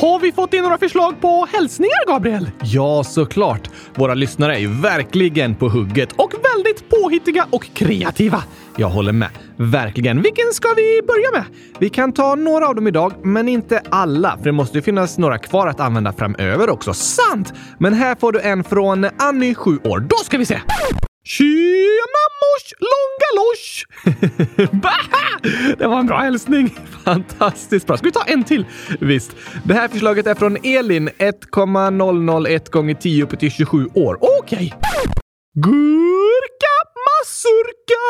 Har vi fått in några förslag på hälsningar, Gabriel? Ja, såklart. Våra lyssnare är ju verkligen på hugget och väldigt påhittiga och kreativa. Jag håller med. Verkligen. Vilken ska vi börja med? Vi kan ta några av dem idag, men inte alla, för det måste ju finnas några kvar att använda framöver också. Sant! Men här får du en från Annie, 7 år. Då ska vi se! Tjena mors långalosch! det var en bra hälsning. Fantastiskt bra. Ska vi ta en till? Visst. Det här förslaget är från Elin, 1,001 gånger 10 upp till 27 år. Okej. Okay. Masurka!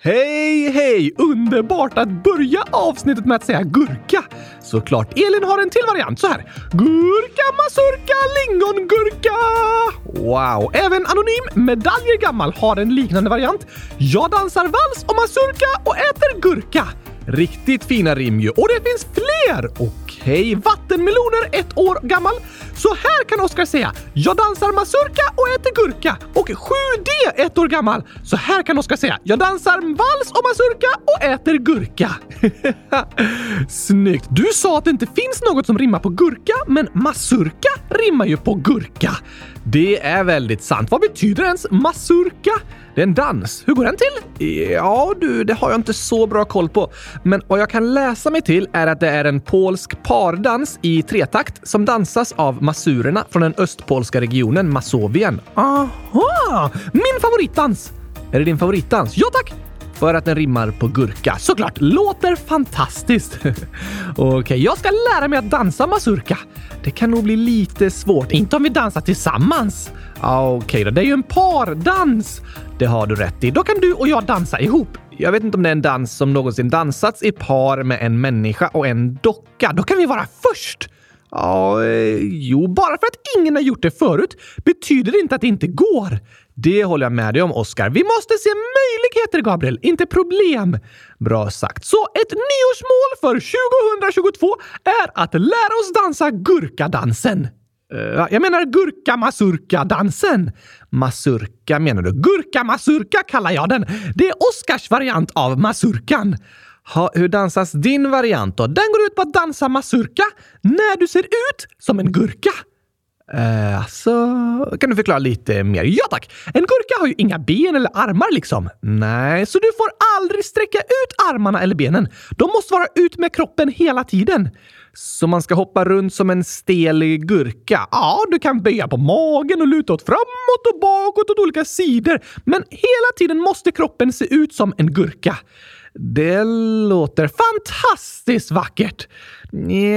Hej, hej! Underbart att börja avsnittet med att säga gurka. Såklart. Elin har en till variant så här. Gurka Masurka Lingongurka! Wow! Även Anonym Medaljer Gammal har en liknande variant. Jag dansar vals och Masurka och äter gurka. Riktigt fina rim ju. Och det finns fler! Okej, vattenmeloner ett år gammal. Så här kan Oskar säga. Jag dansar Masurka och äter gurka. Och 7D ett år gammal. Så här kan Oskar säga. Jag dansar vals och mazurka och äter gurka. Snyggt! Du sa att det inte finns något som rimmar på gurka, men mazurka rimmar ju på gurka. Det är väldigt sant. Vad betyder ens mazurka? Det är en dans. Hur går den till? Ja du, det har jag inte så bra koll på. Men vad jag kan läsa mig till är att det är en polsk pardans i tretakt som dansas av masurerna från den östpolska regionen Masovien. Aha! Min favoritdans! Är det din favoritdans? Ja tack! För att den rimmar på gurka. Såklart! Låter fantastiskt! Okej, okay, jag ska lära mig att dansa mazurka. Det kan nog bli lite svårt. Inte om vi dansar tillsammans. Ah, okej okay då, det är ju en pardans. Det har du rätt i. Då kan du och jag dansa ihop. Jag vet inte om det är en dans som någonsin dansats i par med en människa och en docka. Då kan vi vara först! Ja, eh, jo, bara för att ingen har gjort det förut betyder det inte att det inte går. Det håller jag med dig om, Oskar. Vi måste se möjligheter, Gabriel, inte problem. Bra sagt. Så ett nyårsmål för 2022 är att lära oss dansa gurkadansen. Uh, jag menar gurka-masurka-dansen. Masurka menar du? Gurka-masurka kallar jag den. Det är Oskars variant av masurkan. Ha, hur dansas din variant då? Den går ut på att dansa mazurka när du ser ut som en gurka. Eh, alltså, kan du förklara lite mer? Ja tack! En gurka har ju inga ben eller armar liksom. Nej. Så du får aldrig sträcka ut armarna eller benen. De måste vara ut med kroppen hela tiden. Så man ska hoppa runt som en stel gurka? Ja, du kan böja på magen och luta åt framåt och bakåt åt olika sidor. Men hela tiden måste kroppen se ut som en gurka. Det låter fantastiskt vackert.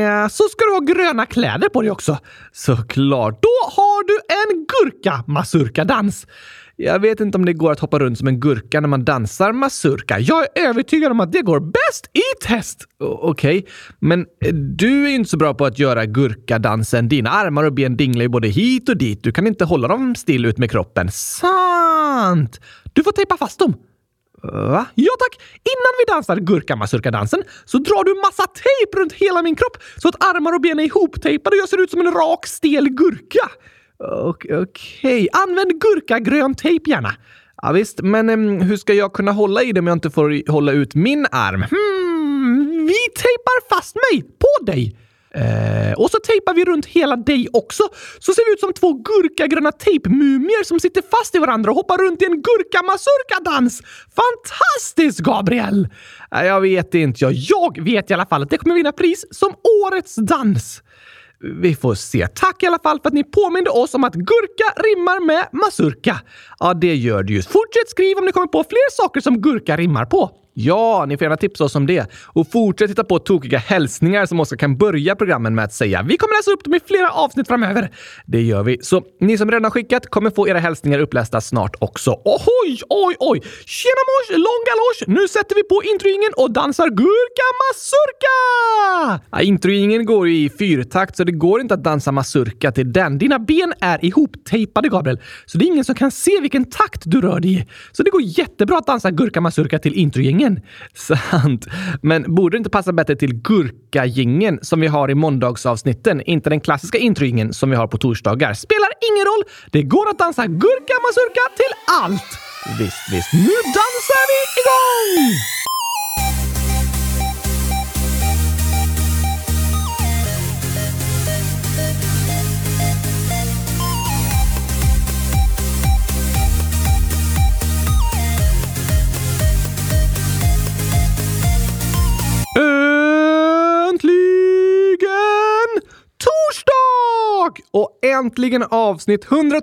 Ja, så ska du ha gröna kläder på dig också. Såklart. Då har du en gurka-masurka-dans. Jag vet inte om det går att hoppa runt som en gurka när man dansar mazurka. Jag är övertygad om att det går bäst i test! Okej, okay. men eh, du är inte så bra på att göra gurkadansen. Dina armar och ben dinglar ju både hit och dit. Du kan inte hålla dem still ut med kroppen. Sant! Du får tejpa fast dem. Va? Ja tack! Innan vi dansar gurka-mazurka-dansen så drar du massa tejp runt hela min kropp så att armar och ben är ihoptejpade och jag ser ut som en rak, stel gurka. Okej, okay. använd gurkagrön tejp gärna. Ja, visst, men um, hur ska jag kunna hålla i det om jag inte får hålla ut min arm? Hmm, vi tejpar fast mig på dig. Eh, och så tejpar vi runt hela dig också, så ser vi ut som två gurkagröna tejpmumier som sitter fast i varandra och hoppar runt i en gurka-mazurka-dans. Fantastiskt, Gabriel! Eh, jag vet inte. Jag, jag vet i alla fall att det kommer vinna pris som Årets dans. Vi får se. Tack i alla fall för att ni påminde oss om att gurka rimmar med mazurka. Ja, det gör det ju. Fortsätt skriva om ni kommer på fler saker som gurka rimmar på. Ja, ni får gärna tipsa oss om det. Och fortsätt hitta på tokiga hälsningar som Oskar kan börja programmen med att säga. Vi kommer läsa upp dem i flera avsnitt framöver. Det gör vi. Så ni som redan har skickat kommer få era hälsningar upplästa snart också. Oj, oj, oj! Tjena mors, lång galosch! Nu sätter vi på introingen och dansar gurka Masurka! Ja, introingen går ju i fyrtakt så det går inte att dansa masurka till den. Dina ben är ihoptejpade, Gabriel, så det är ingen som kan se vilken takt du rör dig i. Så det går jättebra att dansa gurka Masurka till introingen gingen. Sant. Men borde det inte passa bättre till gurkagingen som vi har i måndagsavsnitten? Inte den klassiska introgingen som vi har på torsdagar. Spelar ingen roll. Det går att dansa gurka mazurka till allt. Visst, visst. Nu dansar vi igång! Och äntligen avsnitt 100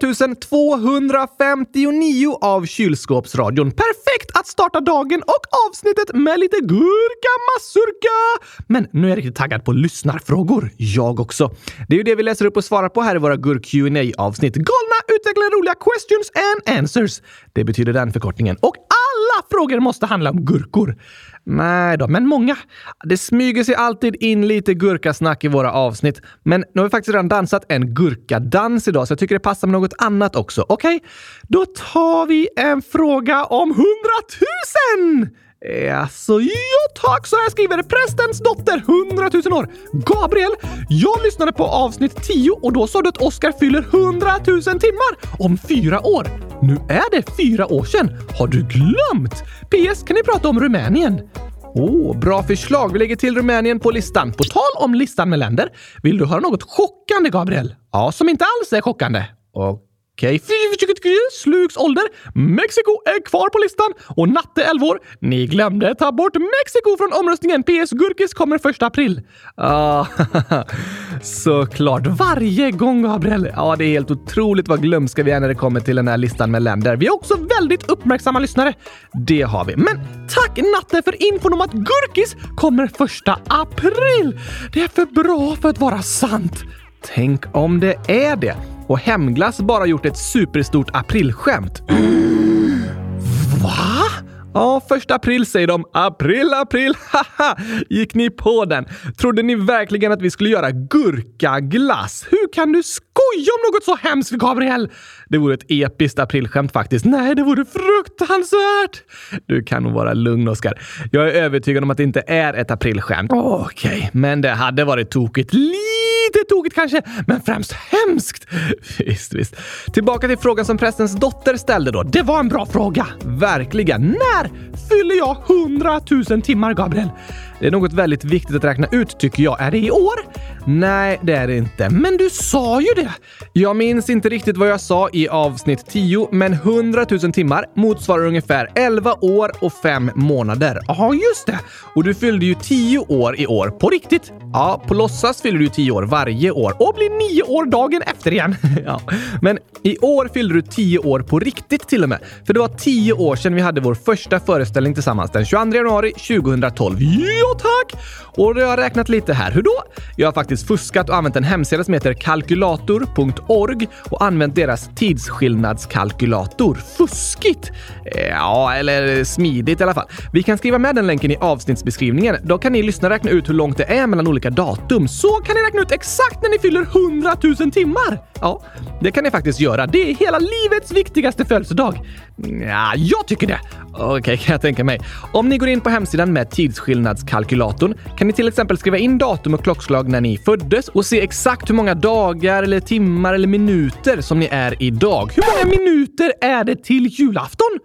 259 av Kylskåpsradion. Perfekt att starta dagen och avsnittet med lite gurka massurka! Men nu är jag riktigt taggad på lyssnarfrågor. Jag också. Det är ju det vi läser upp och svarar på här i våra gurk qa avsnitt Galna, utvecklade, roliga questions and answers. Det betyder den förkortningen. Och alla frågor måste handla om gurkor. Nej då, men många. Det smyger sig alltid in lite gurkasnack i våra avsnitt. Men nu har vi faktiskt redan dansat en gurkadans idag, så jag tycker det passar med något annat också. Okej, okay? då tar vi en fråga om hundratusen! Alltså, ja tack, så här skriver prästens dotter, 100 000 år. Gabriel, jag lyssnade på avsnitt 10 och då sa du att Oscar fyller 100 000 timmar om fyra år. Nu är det fyra år sedan. Har du glömt? PS, kan ni prata om Rumänien? Åh, oh, bra förslag. Vi lägger till Rumänien på listan. På tal om listan med länder, vill du höra något chockande, Gabriel? Ja, som inte alls är chockande. Och Okej, okay. Slugs ålder. Mexiko är kvar på listan och Natte 11 år. Ni glömde ta bort Mexiko från omröstningen. PS. Gurkis kommer första april. Ja, ah, såklart. Varje gång, Gabriel. Ja, det är helt otroligt vad glömska vi är när det kommer till den här listan med länder. Vi är också väldigt uppmärksamma lyssnare. Det har vi. Men tack Natte för infon om att Gurkis kommer första april. Det är för bra för att vara sant. Tänk om det är det och Hemglass bara gjort ett superstort aprilskämt. Va? Ja, första april säger de. April, april, haha! Gick ni på den? Trodde ni verkligen att vi skulle göra gurkaglass? Hur kan du skoja om något så hemskt, Gabriel? Det vore ett episkt aprilskämt faktiskt. Nej, det vore fruktansvärt! Du kan nog vara lugn, Oskar. Jag är övertygad om att det inte är ett aprilskämt. Okej, okay. men det hade varit tokigt. Lite tokigt kanske, men främst hemskt. Visst, visst. Tillbaka till frågan som prästens dotter ställde då. Det var en bra fråga. Verkligen. När fyller jag 100 000 timmar, Gabriel? Det är något väldigt viktigt att räkna ut tycker jag. Är det i år? Nej, det är det inte. Men du sa ju det! Jag minns inte riktigt vad jag sa i avsnitt 10, men 100 000 timmar motsvarar ungefär 11 år och 5 månader. Ja, just det! Och du fyllde ju 10 år i år. På riktigt? Ja, på låtsas fyller du 10 år varje år och blir 9 år dagen efter igen. ja. Men i år fyllde du 10 år på riktigt till och med. För det var 10 år sedan vi hade vår första föreställning tillsammans den 22 januari 2012. Ja! tack! Och då har jag räknat lite här. Hur då? Jag har faktiskt fuskat och använt en hemsida som heter kalkylator.org och använt deras tidsskillnadskalkylator. Fuskigt? Eh, ja, eller smidigt i alla fall. Vi kan skriva med den länken i avsnittsbeskrivningen. Då kan ni lyssna räkna ut hur långt det är mellan olika datum. Så kan ni räkna ut exakt när ni fyller 100 000 timmar! Ja, det kan ni faktiskt göra. Det är hela livets viktigaste födelsedag. Mm, ja, jag tycker det. Okej, okay, kan jag tänka mig. Om ni går in på hemsidan med tidsskillnadskalkylatorn kan ni till exempel skriva in datum och klockslag när ni föddes och se exakt hur många dagar eller timmar eller minuter som ni är idag. Hur många minuter är det till julafton?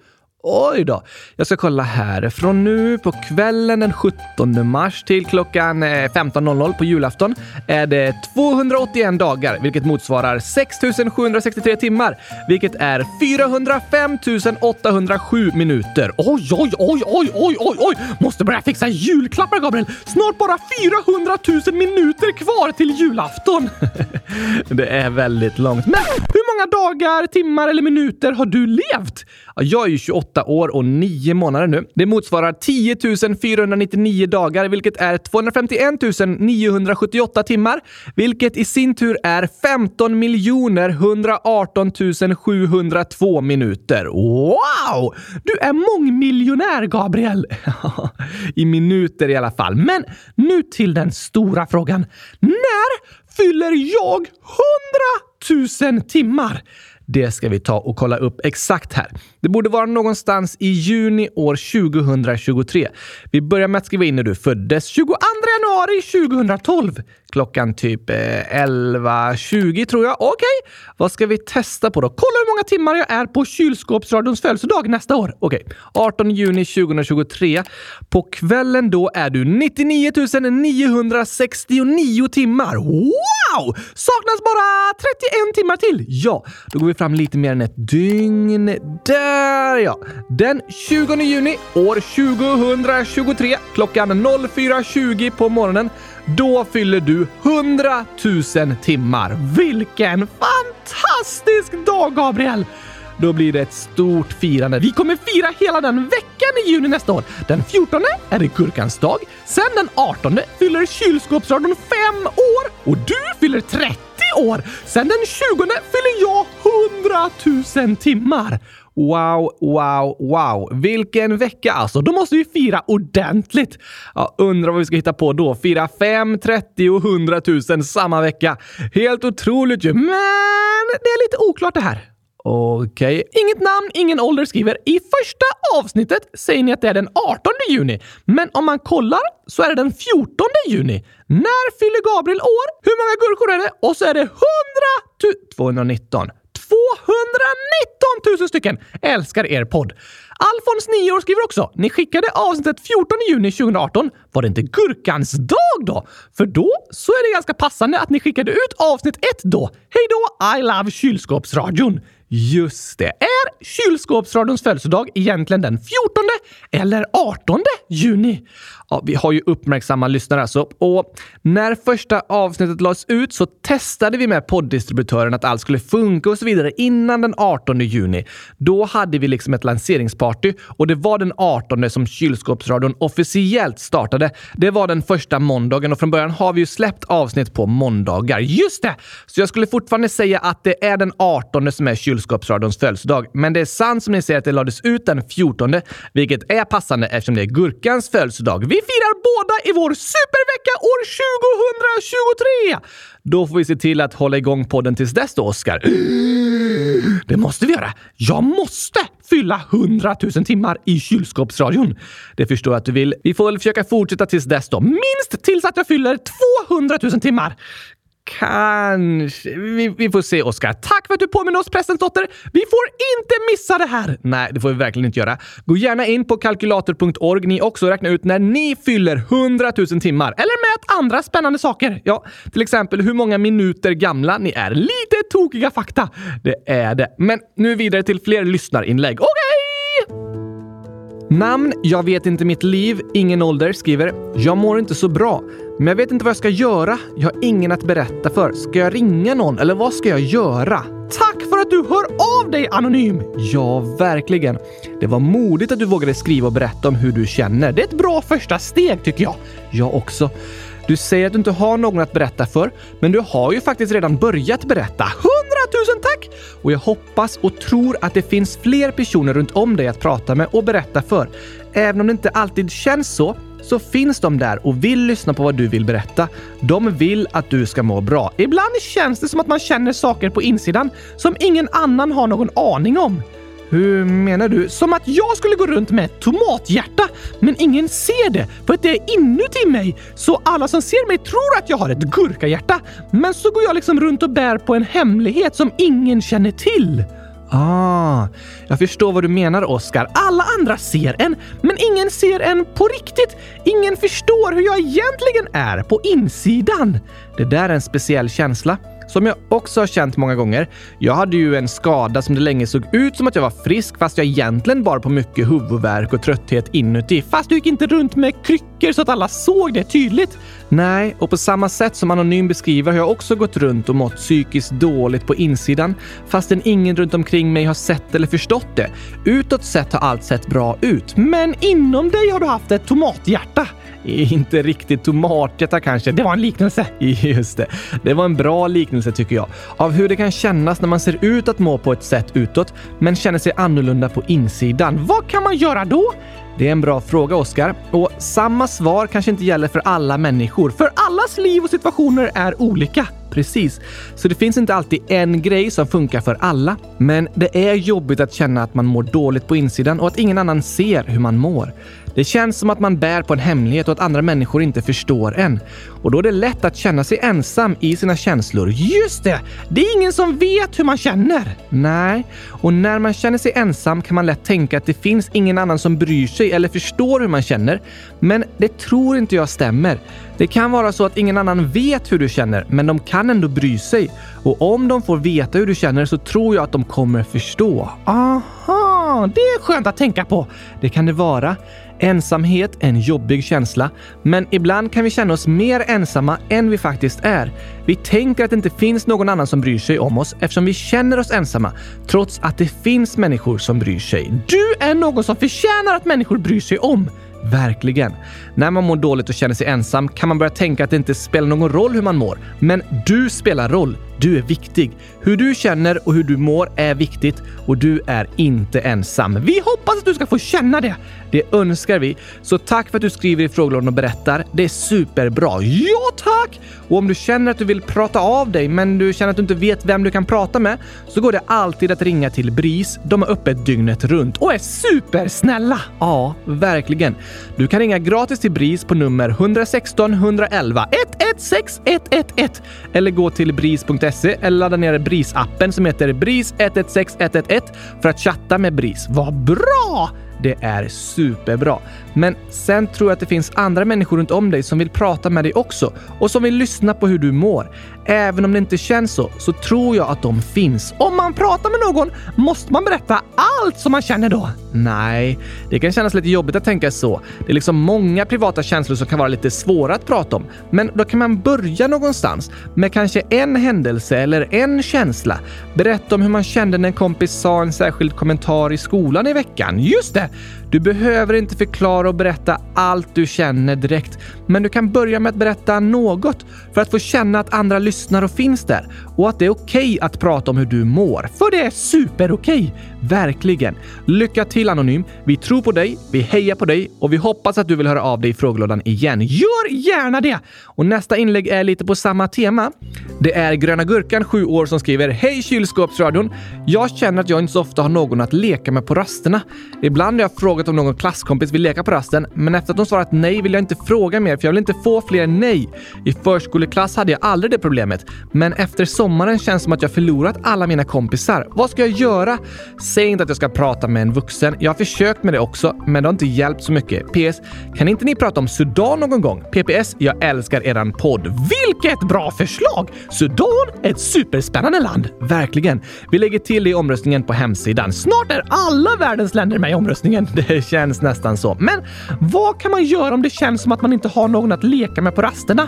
Oj då! Jag ska kolla här. Från nu på kvällen den 17 mars till klockan eh, 15.00 på julafton är det 281 dagar, vilket motsvarar 6 763 timmar, vilket är 405 807 minuter. Oj, oj, oj, oj, oj, oj, oj! Måste börja fixa julklappar, Gabriel! Snart bara 400 000 minuter kvar till julafton! det är väldigt långt. Men hur många dagar, timmar eller minuter har du levt? Jag är ju 28 år och 9 månader nu. Det motsvarar 10 499 dagar, vilket är 251 978 timmar, vilket i sin tur är 15 118 702 minuter. Wow! Du är mångmiljonär, Gabriel! I minuter i alla fall. Men nu till den stora frågan. När fyller jag 100 000 timmar? Det ska vi ta och kolla upp exakt här. Det borde vara någonstans i juni år 2023. Vi börjar med att skriva in när du föddes. 22 januari 2012. Klockan typ eh, 11.20 tror jag. Okej, okay. vad ska vi testa på då? Kolla hur många timmar jag är på kylskåpsradions födelsedag nästa år. Okej, okay. 18 juni 2023. På kvällen då är du 99 969 timmar. Wow! Saknas bara 31 timmar till. Ja, då går vi fram lite mer än ett dygn. Där ja! Den 20 juni år 2023 klockan 04.20 på morgonen Då fyller du 100 000 timmar. Vilken fantastisk dag, Gabriel! Då blir det ett stort firande. Vi kommer fira hela den veckan i juni nästa år. Den 14 är det gurkans dag. Sen den 18 fyller kylskåpsradion fem år och du fyller 30 år. Sen den 20 fyller jag 100 000 timmar. Wow, wow, wow. Vilken vecka alltså! Då måste vi fira ordentligt. Ja, undrar vad vi ska hitta på då. Fira 5, 30 och 100 000 samma vecka. Helt otroligt ju, men det är lite oklart det här. Okej. Okay. Inget namn, ingen ålder skriver. I första avsnittet säger ni att det är den 18 juni, men om man kollar så är det den 14 juni. När fyller Gabriel år? Hur många gurkor är det? Och så är det 100 219. 219 000 stycken älskar er podd. Alfons, 9 år, skriver också. Ni skickade avsnittet 14 juni 2018. Var det inte gurkans dag då? För då så är det ganska passande att ni skickade ut avsnitt 1 då. Hej då, I love kylskåpsradion. Just det. Är kylskåpsradions födelsedag egentligen den 14 eller 18 juni? Ja, vi har ju uppmärksamma lyssnare alltså. Och när första avsnittet lades ut så testade vi med podddistributören att allt skulle funka och så vidare innan den 18 juni. Då hade vi liksom ett lanseringsparty och det var den 18 som kylskåpsradion officiellt startade. Det var den första måndagen och från början har vi ju släppt avsnitt på måndagar. Just det! Så jag skulle fortfarande säga att det är den 18 som är kylskåpsradions födelsedag. Men det är sant som ni säger att det lades ut den 14, vilket är passande eftersom det är Gurkans födelsedag. Vi firar båda i vår supervecka år 2023! Då får vi se till att hålla igång podden tills dess då, Oskar. Det måste vi göra. Jag måste fylla 100 000 timmar i kylskåpsradion. Det förstår jag att du vill. Vi får väl försöka fortsätta tills dess då. Minst tills att jag fyller 200 000 timmar. Kanske. Vi, vi, får se, Oskar. Tack för att du påminner oss, prästens dotter. Vi får inte missa det här! Nej, det får vi verkligen inte göra. Gå gärna in på kalkylator.org ni också och räkna ut när ni fyller 100 000 timmar. Eller mät andra spännande saker. Ja, till exempel hur många minuter gamla ni är. Lite tokiga fakta. Det är det. Men nu vidare till fler lyssnarinlägg. Okej! Okay! Namn Jag vet inte mitt liv, ingen ålder skriver “Jag mår inte så bra, men jag vet inte vad jag ska göra. Jag har ingen att berätta för. Ska jag ringa någon eller vad ska jag göra?” Tack för att du hör av dig Anonym! Ja, verkligen. Det var modigt att du vågade skriva och berätta om hur du känner. Det är ett bra första steg tycker jag. Jag också. Du säger att du inte har någon att berätta för, men du har ju faktiskt redan börjat berätta. Hundratusen tack! Och jag hoppas och tror att det finns fler personer runt om dig att prata med och berätta för. Även om det inte alltid känns så, så finns de där och vill lyssna på vad du vill berätta. De vill att du ska må bra. Ibland känns det som att man känner saker på insidan som ingen annan har någon aning om. Hur menar du? Som att jag skulle gå runt med ett tomathjärta, men ingen ser det för att det är inuti mig. Så alla som ser mig tror att jag har ett gurkahjärta. Men så går jag liksom runt och bär på en hemlighet som ingen känner till. Ah, jag förstår vad du menar, Oskar. Alla andra ser en, men ingen ser en på riktigt. Ingen förstår hur jag egentligen är på insidan. Det där är en speciell känsla som jag också har känt många gånger. Jag hade ju en skada som det länge såg ut som att jag var frisk fast jag egentligen bar på mycket huvudvärk och trötthet inuti. Fast du gick inte runt med kryckor så att alla såg det tydligt. Nej, och på samma sätt som Anonym beskriver har jag också gått runt och mått psykiskt dåligt på insidan fastän ingen runt omkring mig har sett eller förstått det. Utåt sett har allt sett bra ut. Men inom dig har du haft ett tomathjärta. Eh, inte riktigt tomathjärta kanske. Det var en liknelse. Just det. Det var en bra liknelse tycker jag. Av hur det kan kännas när man ser ut att må på ett sätt utåt, men känner sig annorlunda på insidan. Vad kan man göra då? Det är en bra fråga, Oskar. Och samma svar kanske inte gäller för alla människor. För allas liv och situationer är olika. Precis. Så det finns inte alltid en grej som funkar för alla. Men det är jobbigt att känna att man mår dåligt på insidan och att ingen annan ser hur man mår. Det känns som att man bär på en hemlighet och att andra människor inte förstår en. Och då är det lätt att känna sig ensam i sina känslor. Just det! Det är ingen som vet hur man känner. Nej, och när man känner sig ensam kan man lätt tänka att det finns ingen annan som bryr sig eller förstår hur man känner. Men det tror inte jag stämmer. Det kan vara så att ingen annan vet hur du känner, men de kan ändå bry sig. Och om de får veta hur du känner så tror jag att de kommer förstå. Aha, det är skönt att tänka på. Det kan det vara. Ensamhet är en jobbig känsla, men ibland kan vi känna oss mer ensamma än vi faktiskt är. Vi tänker att det inte finns någon annan som bryr sig om oss eftersom vi känner oss ensamma, trots att det finns människor som bryr sig. Du är någon som förtjänar att människor bryr sig om. Verkligen. När man mår dåligt och känner sig ensam kan man börja tänka att det inte spelar någon roll hur man mår. Men du spelar roll. Du är viktig. Hur du känner och hur du mår är viktigt och du är inte ensam. Vi hoppas att du ska få känna det. Det önskar vi. Så tack för att du skriver i frågelådan och berättar. Det är superbra. Ja, tack! Och om du känner att du vill prata av dig men du känner att du inte vet vem du kan prata med så går det alltid att ringa till BRIS. De är öppet dygnet runt och är supersnälla. Ja, verkligen. Du kan ringa gratis till BRIS på nummer 116 111 116 111 eller gå till bris.se eller ladda ner BRIS-appen som heter BRIS 116 111 för att chatta med BRIS. Vad bra! Det är superbra. Men sen tror jag att det finns andra människor runt om dig som vill prata med dig också och som vill lyssna på hur du mår. Även om det inte känns så, så tror jag att de finns. Om man pratar med någon måste man berätta allt som man känner då. Nej, det kan kännas lite jobbigt att tänka så. Det är liksom många privata känslor som kan vara lite svåra att prata om. Men då kan man börja någonstans med kanske en händelse eller en känsla. Berätta om hur man kände när en kompis sa en särskild kommentar i skolan i veckan. Just det! Du behöver inte förklara och berätta allt du känner direkt, men du kan börja med att berätta något för att få känna att andra lyssnar och finns där och att det är okej okay att prata om hur du mår. För det är superokej! Verkligen! Lycka till Anonym! Vi tror på dig, vi hejar på dig och vi hoppas att du vill höra av dig i frågelådan igen. Gör gärna det! Och nästa inlägg är lite på samma tema. Det är Gröna Gurkan, 7 år, som skriver Hej kylskåpsradion! Jag känner att jag inte så ofta har någon att leka med på rasterna. Ibland har jag frågat om någon klasskompis vill leka på rasten, men efter att hon svarat nej vill jag inte fråga mer för jag vill inte få fler nej. I förskoleklass hade jag aldrig det problemet, men efter sommaren känns det som att jag förlorat alla mina kompisar. Vad ska jag göra? Säg inte att jag ska prata med en vuxen. Jag har försökt med det också, men det har inte hjälpt så mycket. PS. Kan inte ni prata om Sudan någon gång? PPS. Jag älskar eran podd. Vilket bra förslag! Sudan är ett superspännande land. Verkligen. Vi lägger till det i omröstningen på hemsidan. Snart är alla världens länder med i omröstningen. Det det känns nästan så. Men vad kan man göra om det känns som att man inte har någon att leka med på rasterna?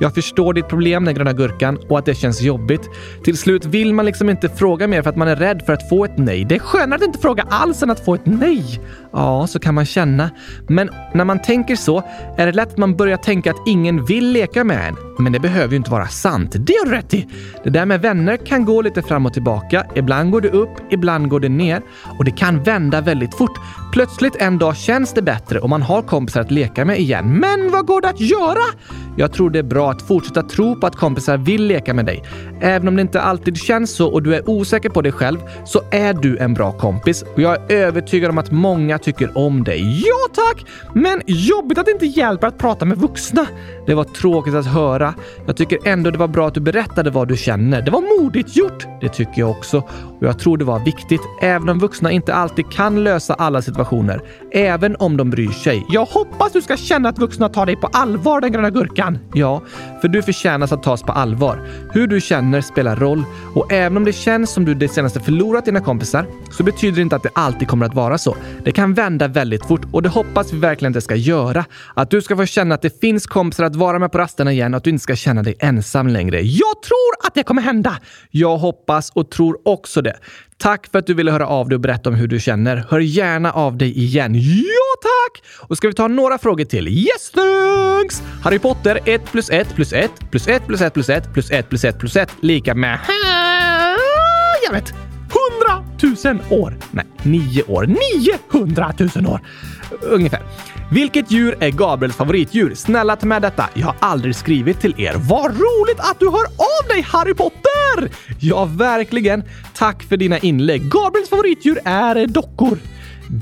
Jag förstår ditt problem, den gröna gurkan, och att det känns jobbigt. Till slut vill man liksom inte fråga mer för att man är rädd för att få ett nej. Det är skönare att inte fråga alls än att få ett nej. Ja, så kan man känna. Men när man tänker så är det lätt att man börjar tänka att ingen vill leka med en. Men det behöver ju inte vara sant. Det har du rätt i. Det där med vänner kan gå lite fram och tillbaka. Ibland går det upp, ibland går det ner. Och det kan vända väldigt fort. Plötsligt en dag känns det bättre och man har kompisar att leka med igen. Men vad går det att göra? Jag tror det är bra att fortsätta tro på att kompisar vill leka med dig. Även om det inte alltid känns så och du är osäker på dig själv så är du en bra kompis och jag är övertygad om att många tycker om dig. Ja tack! Men jobbigt att det inte hjälper att prata med vuxna. Det var tråkigt att höra. Jag tycker ändå det var bra att du berättade vad du känner. Det var modigt gjort. Det tycker jag också. Och jag tror det var viktigt, även om vuxna inte alltid kan lösa alla situationer. Även om de bryr sig. Jag hoppas du ska känna att vuxna tar dig på allvar, den gröna gurkan. Ja, för du förtjänar att tas på allvar. Hur du känner spelar roll och även om det känns som du det senaste förlorat dina kompisar så betyder det inte att det alltid kommer att vara så. Det kan vända väldigt fort och det hoppas vi verkligen att det ska göra. Att du ska få känna att det finns kompisar att vara med på rasterna igen och att du inte ska känna dig ensam längre. Jag tror att det kommer hända! Jag hoppas och tror också det. Tack för att du ville höra av dig och berätta om hur du känner. Hör gärna av dig igen. Ja, tack! Och ska vi ta några frågor till? Yes, thanks! Harry Potter 1 plus 1 plus 1 plus 1 plus 1 plus 1 plus 1 plus 1 plus 1 lika med... Jag vet! 100 000 år. Nej, 9 år. 900 000 år. Ungefär. Vilket djur är Gabriels favoritdjur? Snälla ta med detta. Jag har aldrig skrivit till er. Vad roligt att du hör av dig, Harry Potter! Ja, verkligen. Tack för dina inlägg. Gabriels favoritdjur är dockor.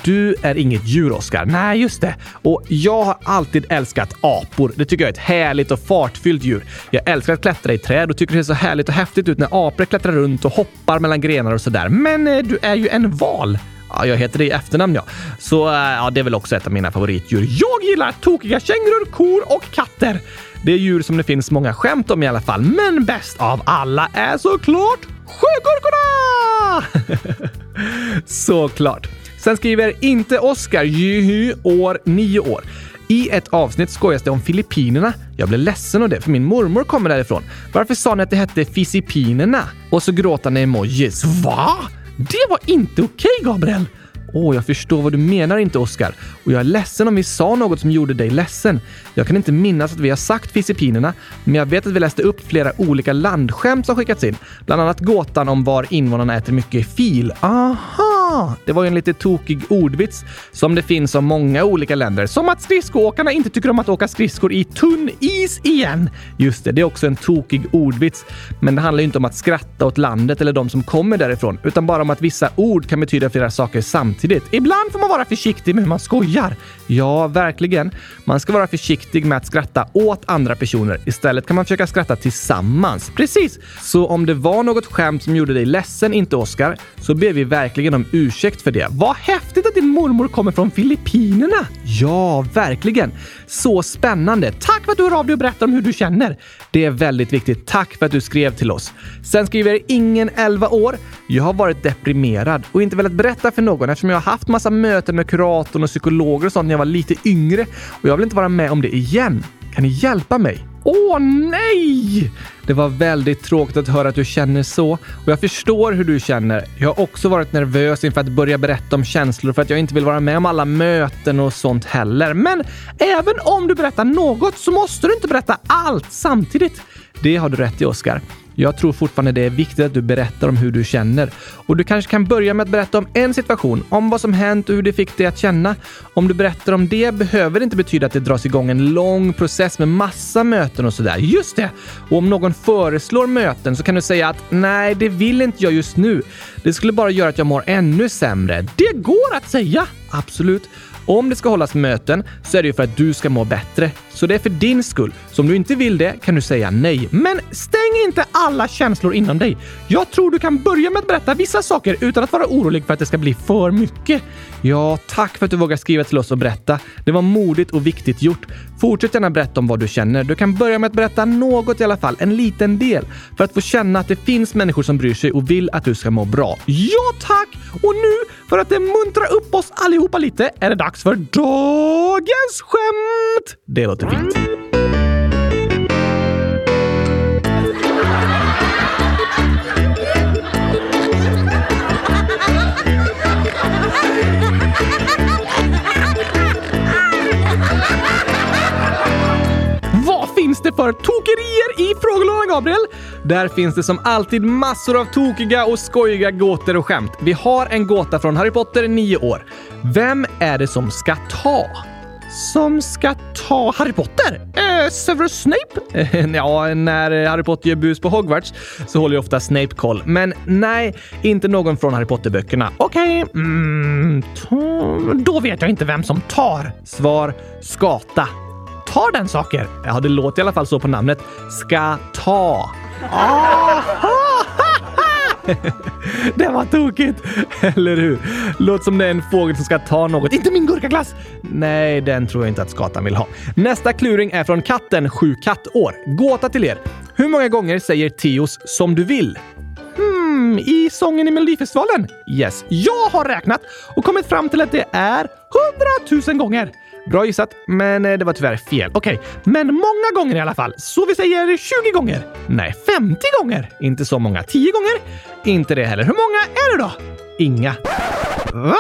Du är inget djur, Oskar. Nej, just det. Och jag har alltid älskat apor. Det tycker jag är ett härligt och fartfyllt djur. Jag älskar att klättra i träd och tycker det ser så härligt och häftigt ut när apor klättrar runt och hoppar mellan grenar och sådär. Men eh, du är ju en val. Ja, jag heter det i efternamn ja. Så eh, ja, det är väl också ett av mina favoritdjur. Jag gillar tokiga kängurur, kor och katter. Det är djur som det finns många skämt om i alla fall, men bäst av alla är såklart sjögurkorna! såklart. Sen skriver inte Oskar, Juhu, år 9 år. I ett avsnitt skojas det om Filippinerna. Jag blev ledsen av det, för min mormor kommer därifrån. Varför sa ni att det hette Fisipinerna? Och så gråtande emojis. Va? Det var inte okej, okay, Gabriel! Åh, oh, jag förstår vad du menar inte, Oskar. Och jag är ledsen om vi sa något som gjorde dig ledsen. Jag kan inte minnas att vi har sagt Filippinerna, men jag vet att vi läste upp flera olika landskämt som skickats in. Bland annat gåtan om var invånarna äter mycket fil. Aha! Det var ju en lite tokig ordvits som det finns om många olika länder. Som att skridskoåkarna inte tycker om att åka skridskor i tunn is igen. Just det, det är också en tokig ordvits. Men det handlar ju inte om att skratta åt landet eller de som kommer därifrån, utan bara om att vissa ord kan betyda flera saker samtidigt. Ibland får man vara försiktig med hur man skojar. Ja, verkligen. Man ska vara försiktig med att skratta åt andra personer. Istället kan man försöka skratta tillsammans. Precis! Så om det var något skämt som gjorde dig ledsen, inte Oscar, så ber vi verkligen om ursäkt ursäkt för det. Vad häftigt att din mormor kommer från Filippinerna! Ja, verkligen. Så spännande. Tack för att du hör av dig och berättar om hur du känner. Det är väldigt viktigt. Tack för att du skrev till oss. Sen skriver ingen 11 år. Jag har varit deprimerad och inte velat berätta för någon eftersom jag har haft massa möten med kuratorn och psykologer och sånt när jag var lite yngre och jag vill inte vara med om det igen. Kan ni hjälpa mig? Åh nej! Det var väldigt tråkigt att höra att du känner så och jag förstår hur du känner. Jag har också varit nervös inför att börja berätta om känslor för att jag inte vill vara med om alla möten och sånt heller. Men även om du berättar något så måste du inte berätta allt samtidigt. Det har du rätt i, Oskar. Jag tror fortfarande det är viktigt att du berättar om hur du känner. Och du kanske kan börja med att berätta om en situation, om vad som hänt och hur det fick dig att känna. Om du berättar om det behöver det inte betyda att det dras igång en lång process med massa möten och sådär. Just det! Och om någon föreslår möten så kan du säga att nej, det vill inte jag just nu. Det skulle bara göra att jag mår ännu sämre. Det går att säga! Absolut. Om det ska hållas möten så är det ju för att du ska må bättre. Så det är för din skull. Så om du inte vill det kan du säga nej. Men stäng inte alla känslor inom dig. Jag tror du kan börja med att berätta vissa saker utan att vara orolig för att det ska bli för mycket. Ja, tack för att du vågar skriva till oss och berätta. Det var modigt och viktigt gjort. Fortsätt gärna berätta om vad du känner. Du kan börja med att berätta något i alla fall, en liten del, för att få känna att det finns människor som bryr sig och vill att du ska må bra. Ja, tack! Och nu, för att det muntrar upp oss allihopa lite, är det dags för dagens skämt! Det låter fint. För tokerier i frågelådan, Gabriel? Där finns det som alltid massor av tokiga och skojiga gåtor och skämt. Vi har en gåta från Harry Potter, 9 år. Vem är det som ska ta? Som ska ta Harry Potter? Eh, Severus Snape? ja, när Harry Potter gör bus på Hogwarts så håller ju ofta Snape koll. Men nej, inte någon från Harry Potter-böckerna. Okej, okay. mm, då vet jag inte vem som tar. Svar skata tar den saker? Ja, det låter i alla fall så på namnet. Ska ta. det var tokigt! Eller hur? Låter som det är en fågel som ska ta något. Inte min gurkaglass! Nej, den tror jag inte att skatan vill ha. Nästa kluring är från katten Sju kattår. Gåta till er. Hur många gånger säger Teos som du vill? Hmm, i sången i Melodifestivalen? Yes, jag har räknat och kommit fram till att det är hundratusen gånger. Bra gissat, men eh, det var tyvärr fel. Okej, okay. men många gånger i alla fall. Så vi säger 20 gånger? Nej, 50 gånger? Inte så många. 10 gånger? Inte det heller. Hur många är det då? Inga. Va?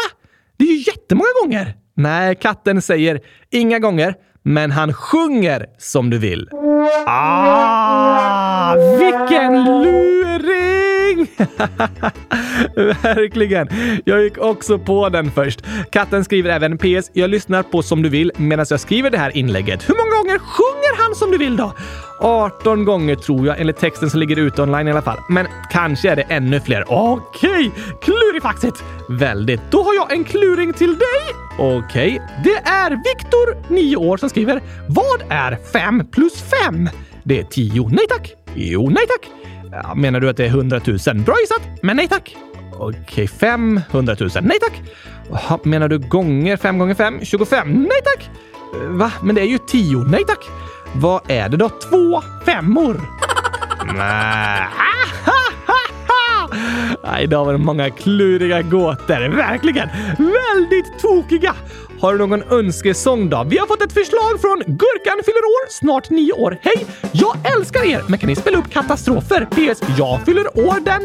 Det är ju jättemånga gånger! Nej, katten säger inga gånger, men han sjunger som du vill. Ah, vilken lur! Verkligen. Jag gick också på den först. Katten skriver även PS. Jag lyssnar på Som du vill medan jag skriver det här inlägget. Hur många gånger sjunger han Som du vill då? 18 gånger tror jag enligt texten som ligger ute online i alla fall. Men kanske är det ännu fler. Okej, klurifaxigt! Väldigt. Då har jag en kluring till dig. Okej, det är Viktor, 9 år, som skriver Vad är 5 plus 5? Det är 10. Nej tack. Jo, nej tack. Ja, menar du att det är 100 000? Bra gissat, men nej tack. Okej, 500 000. Nej tack. Menar du gånger 5 gånger 5? 25? Nej tack. Va? Men det är ju 10. Nej tack. Vad är det då? Två femmor? Nej. idag var det många kluriga gåtor. Verkligen! Väldigt tokiga! Har du någon önskesång då? Vi har fått ett förslag från Gurkan fyller år, snart nio år. Hej! Jag älskar er, men kan ni spela upp katastrofer? PS. Jag fyller år den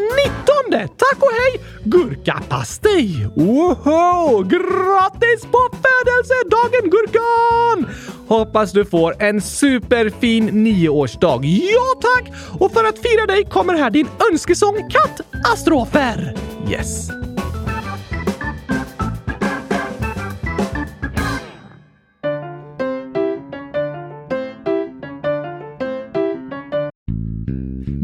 19. Tack och hej! Gurkapastej! Woho! Grattis på födelsedagen Gurkan! Hoppas du får en superfin nioårsdag. Ja tack! Och för att fira dig kommer här din önskesång Kattastrofer. Yes.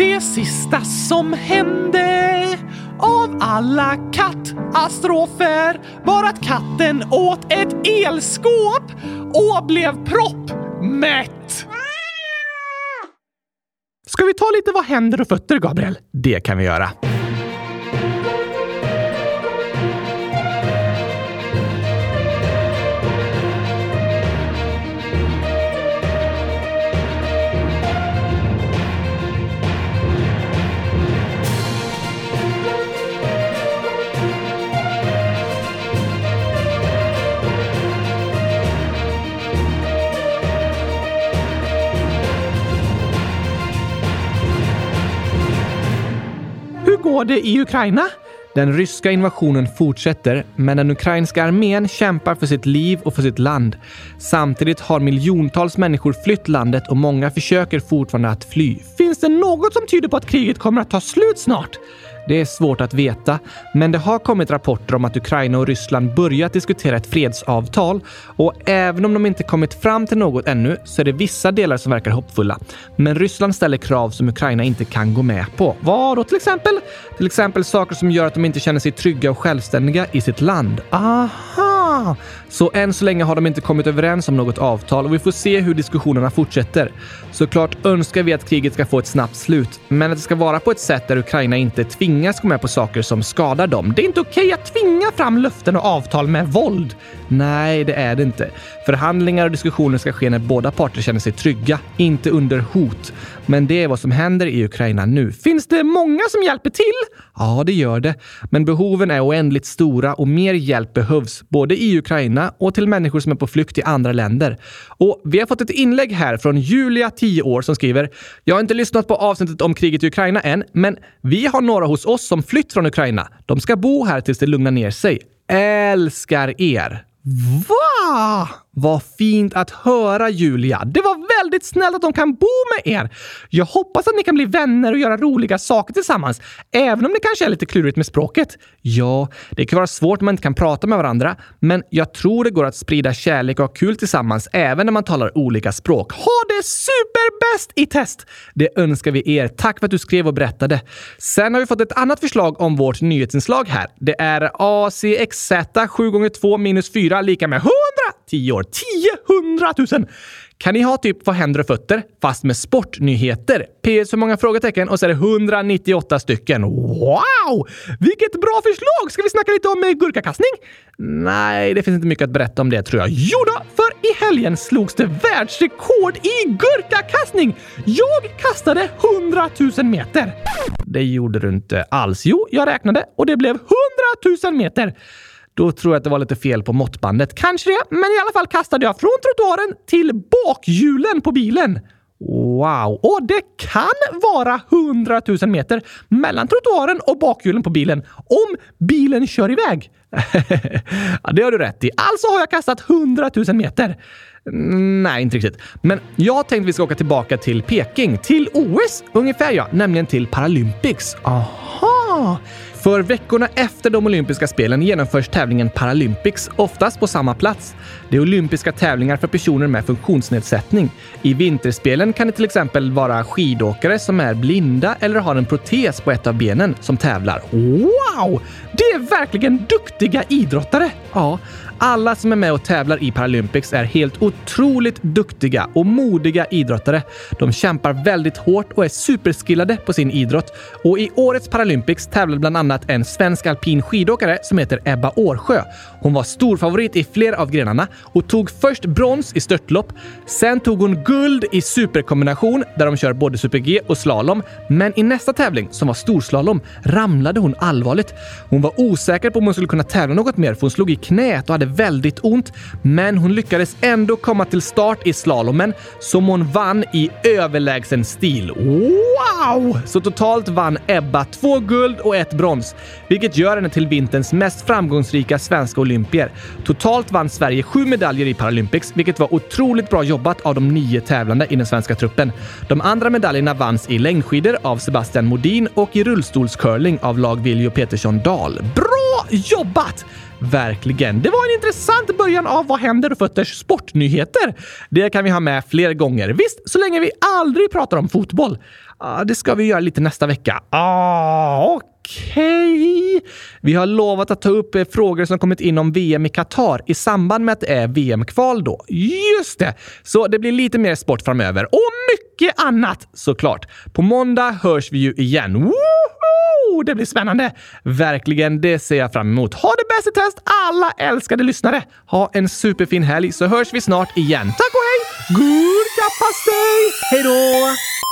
det sista som hände av alla kattastrofer var att katten åt ett elskåp och blev proppmätt. Ska vi ta lite vad händer och fötter, Gabriel? Det kan vi göra. Både i Ukraina? Den ryska invasionen fortsätter, men den ukrainska armén kämpar för sitt liv och för sitt land. Samtidigt har miljontals människor flytt landet och många försöker fortfarande att fly. Finns det något som tyder på att kriget kommer att ta slut snart? Det är svårt att veta, men det har kommit rapporter om att Ukraina och Ryssland börjat diskutera ett fredsavtal och även om de inte kommit fram till något ännu så är det vissa delar som verkar hoppfulla. Men Ryssland ställer krav som Ukraina inte kan gå med på. Vad då till exempel? Till exempel saker som gör att de inte känner sig trygga och självständiga i sitt land. Aha! Så än så länge har de inte kommit överens om något avtal och vi får se hur diskussionerna fortsätter. Såklart önskar vi att kriget ska få ett snabbt slut, men att det ska vara på ett sätt där Ukraina inte tvingas gå med på saker som skadar dem. Det är inte okej att tvinga fram löften och avtal med våld. Nej, det är det inte. Förhandlingar och diskussioner ska ske när båda parter känner sig trygga, inte under hot. Men det är vad som händer i Ukraina nu. Finns det många som hjälper till? Ja, det gör det. Men behoven är oändligt stora och mer hjälp behövs, både i Ukraina och till människor som är på flykt i andra länder. Och vi har fått ett inlägg här från Julia, 10 år, som skriver “Jag har inte lyssnat på avsnittet om kriget i Ukraina än, men vi har några hos oss som flytt från Ukraina. De ska bo här tills det lugnar ner sig. Älskar er!” Va? Vad fint att höra, Julia. Det var väldigt snällt att de kan bo med er. Jag hoppas att ni kan bli vänner och göra roliga saker tillsammans, även om det kanske är lite klurigt med språket. Ja, det kan vara svårt när man inte kan prata med varandra, men jag tror det går att sprida kärlek och ha kul tillsammans även när man talar olika språk. Ha det superbäst i test! Det önskar vi er. Tack för att du skrev och berättade. Sen har vi fått ett annat förslag om vårt nyhetsinslag här. Det är ACXZ 7 gånger 2 minus 4 lika med 100! Tio år. 10 000! Kan ni ha typ Vad händer och fötter fast med sportnyheter? PS hur många frågetecken och så är det 198 stycken. Wow! Vilket bra förslag! Ska vi snacka lite om eh, gurkakastning? Nej, det finns inte mycket att berätta om det tror jag. Jo då, för i helgen slogs det världsrekord i gurkakastning! Jag kastade 100 000 meter. Det gjorde du inte alls. Jo, jag räknade och det blev 100 000 meter. Då tror jag att det var lite fel på måttbandet. Kanske det, men i alla fall kastade jag från trottoaren till bakhjulen på bilen. Wow! Och det kan vara 100 000 meter mellan trottoaren och bakhjulen på bilen om bilen kör iväg. ja, det har du rätt i. Alltså har jag kastat 100 000 meter. Mm, nej, inte riktigt. Men jag tänkte vi ska åka tillbaka till Peking, till OS ungefär ja, nämligen till Paralympics. Aha! För veckorna efter de olympiska spelen genomförs tävlingen Paralympics, oftast på samma plats. Det är olympiska tävlingar för personer med funktionsnedsättning. I vinterspelen kan det till exempel vara skidåkare som är blinda eller har en protes på ett av benen som tävlar. Wow! Det är verkligen duktiga idrottare! Ja, alla som är med och tävlar i Paralympics är helt otroligt duktiga och modiga idrottare. De kämpar väldigt hårt och är superskillade på sin idrott. Och i årets Paralympics tävlade bland annat en svensk alpin skidåkare som heter Ebba Årsjö. Hon var storfavorit i flera av grenarna och tog först brons i störtlopp. Sen tog hon guld i superkombination där de kör både super-G och slalom. Men i nästa tävling, som var storslalom, ramlade hon allvarligt. Hon var osäker på om hon skulle kunna tävla något mer för hon slog i knät och hade väldigt ont. Men hon lyckades ändå komma till start i slalomen som hon vann i överlägsen stil. Wow! Så totalt vann Ebba två guld och ett brons, vilket gör henne till vinterns mest framgångsrika svenska olympier. Totalt vann Sverige sju medaljer i Paralympics, vilket var otroligt bra jobbat av de nio tävlande i den svenska truppen. De andra medaljerna vanns i längdskidor av Sebastian Modin och i rullstolscurling av lag Viljo Petersson Dahl. Bra jobbat! Verkligen. Det var en intressant början av Vad händer och fötters sportnyheter. Det kan vi ha med fler gånger. Visst, så länge vi aldrig pratar om fotboll. Ah, det ska vi göra lite nästa vecka. Ah, Okej. Okay. Vi har lovat att ta upp eh, frågor som kommit in om VM i Qatar i samband med att eh, det är VM-kval då. Just det! Så det blir lite mer sport framöver. Och mycket annat såklart. På måndag hörs vi ju igen. Woho! Det blir spännande! Verkligen, det ser jag fram emot. Ha det bäst i test alla älskade lyssnare! Ha en superfin helg så hörs vi snart igen. Tack och hej! Gurkapastej! Hej då!